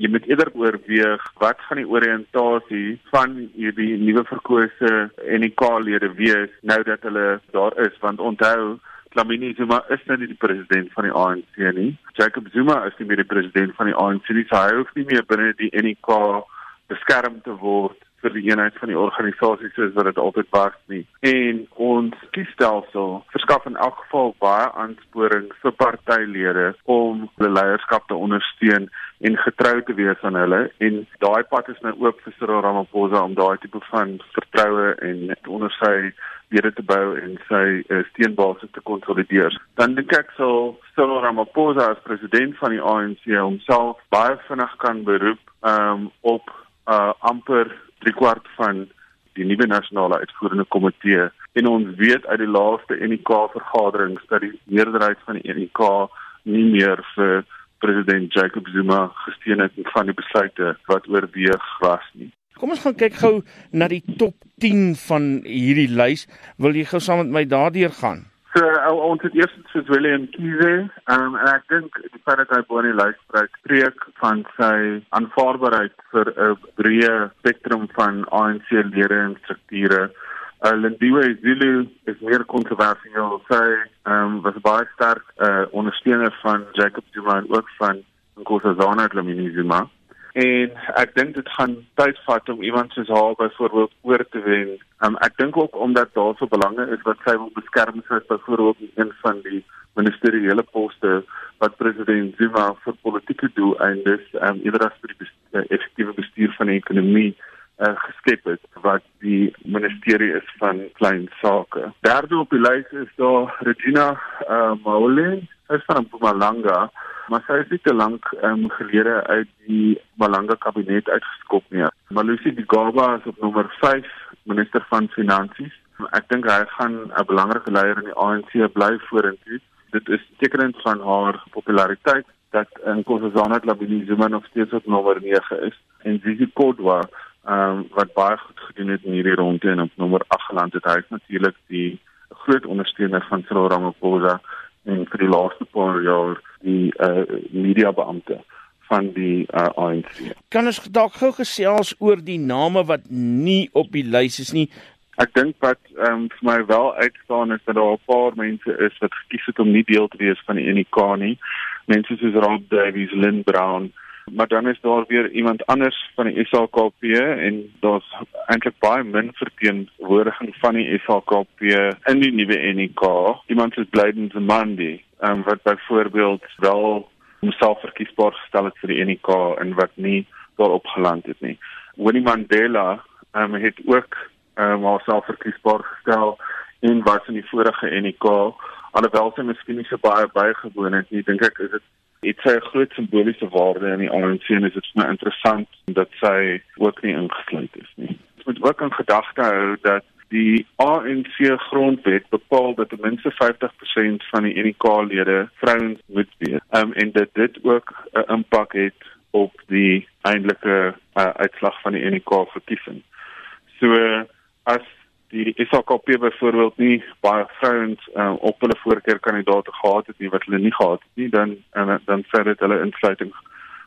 Jy moet eerder oorweeg wat gaan die oriëntasie van hierdie nuwe verkose NK-lede wees nou dat hulle daar is want onthou Lamini Zuma is nou nie die president van die ANC nie. Jacob Zuma is nie meer die president van die ANC nie. So hy hoef nie meer binne die NK beskerm te word vir die eenheid van die organisasie soos wat dit altyd was nie. En ons kiesstelsel verskaf in elk geval baie aansporings vir partylede om hulle leierskap te ondersteun en getrou te wees aan hulle en daai pad is nou oop vir Cyril Ramaphosa om daai tipe van vertroue en onder sy lede te bou en sy uh, steenbasis te konsolideer. Dan dink ek sal Cyril Ramaphosa as president van die ANC homself baie vinnig kan beroep um, op uh, amper 3 kwart van die nuwe nasionale uitvoerende komitee en ons weet uit die laaste NK vergaderings dat die meerderheid van die NK nie meer vir president Jacob Zuma gesteun het van die besluite wat oorweeg was nie. Kom ons gaan kyk gou na die top 10 van hierdie lys. Wil jy gou saam met my daardeur gaan? So uh, ons het eers vir William Kiese, um, en ek dink die feit dat hy bo in die lys spreek, spreek van sy aanvaarbaarheid vir 'n breë spektrum van ANC-lede en strukture. Uh, Lindiwe Zulu is meer kontroversieel. Sy um, was baie sterk uh, ondersteuner van Jacob Zuma en ook van Nkosazana Dlamini Zuma. En ek dink dit gaan tyd vat om iemand soos haar byvoorbeeld oor te wen. Um, ek dink ook omdat daar so belange is wat sy wil beskerm soos byvoorbeeld een van die ministeriële poste wat president Zuma vir politieke doeleindes um, eerder as vir die uh, effektiewe bestuur van die ekonomie uh, geskep het wat die ministerie is van klein sake. Derde op die lys is daar Regina uh, Maule, sy is van Mpumalanga maar sy is nie te lank um, gelede uit die Malanga kabinet uitgeskop nie. Malusi Gigaba is op nommer 5 minister van finansies. Ek dink hy gaan 'n belangrike leier in die ANC bly vorentoe. Dit is tekenend van haar populariteit dat Nkosazana Dlamini Zuma nog steeds op nommer 9 is en Zizi Kodwa um, wat baie goed gedoen het in hierdie ronde en op nommer 8 geland het. Hy is natuurlik die groot ondersteuner van Cyril Ramaphosa en vir die laaste paar jaar die uh, mediabeampte van die uh, ANC. Kan ons dalk gou gesels oor die name wat nie op die lys is nie? Ek dink wat um, vir my wel uitstaan is dat daar 'n paar mense is wat gekies het om nie deel te wees van die NK nie. Mense soos Rob Davies, Lynn Brown, maar dan is daar weer iemand anders van die SAKP en daar's eintlik baie min verteenwoordiging van die SAKP in die nuwe NK. Iemand soos Blyden Zamandi, um, wat byvoorbeeld wel homself verkiesbaar gestel het vir die NK en wat nie daarop geland het nie. Winnie Mandela um, het ook um, homself verkiesbaar gestel en was in die vorige NK alhoewel sy miskien nie so baie bygewoon het nie, dink ek is dit Dit sê 'n groot simboliese waarde in die ANC en dit is baie interessant dat sy ook nie ingesluit is nie. Ons moet ook in gedagte hou dat die ANC grondwet bepaal dat ten minste 50% van die NK-lede vrouens moet wees. Um, en dat dit ook 'n impak het op die eintlike uh, uitslag van die NK verkiesing. So as die SAKP byvoorbeeld nie baie vrouens um, op hulle voorkeurkandidate gehad het nie wat hulle nie gehad het nie dan en, dan sê dit hulle insluiting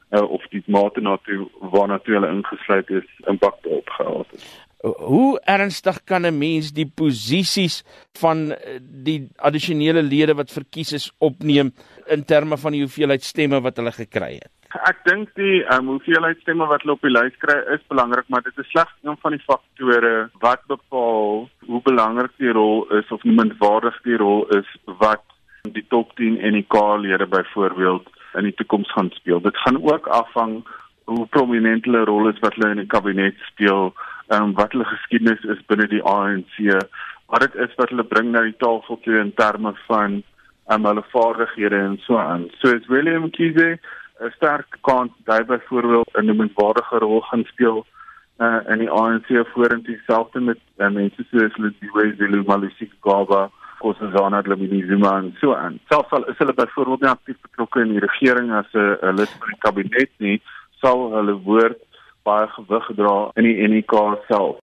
uh, of die mate na toe waarna toe hulle ingesluit is impak op gehad het. Hoe ernstig kan 'n mens die posisies van eh, die addisionele lede wat verkies is opneem in terme van die hoeveelheid stemme wat hulle gekry het? Ek dink die um, hoeveelheid stemme wat hulle op die lys kry is belangrik, maar dit is slegs een van die faktore wat bepaal hoe belangrik die rol is of nie minderwaardig die rol is wat die top 10 NK-lede byvoorbeeld in die toekoms gaan speel. Dit gaan ook afhang hoe prominent hulle rol is wat hulle in die kabinet speel, um, wat hulle geskiedenis is binne die ANC, wat dit is wat hulle bring na die tafel toe in terme van um, hulle vaardighede en so aan. So is William Kiese 'n sterk kans dat hy byvoorbeeld 'n noemenswaardige rol gaan speel uh, in die ANC vorentoe selfs met uh, mense soos Lisiwe Zulu Malisik Gaba Kosazana Dlamini Zuma en so aan. Selfs al is hulle byvoorbeeld nie aktief betrokke in die regering as 'n lid van die kabinet nie, sal hulle woord baie gewig dra in die NK self.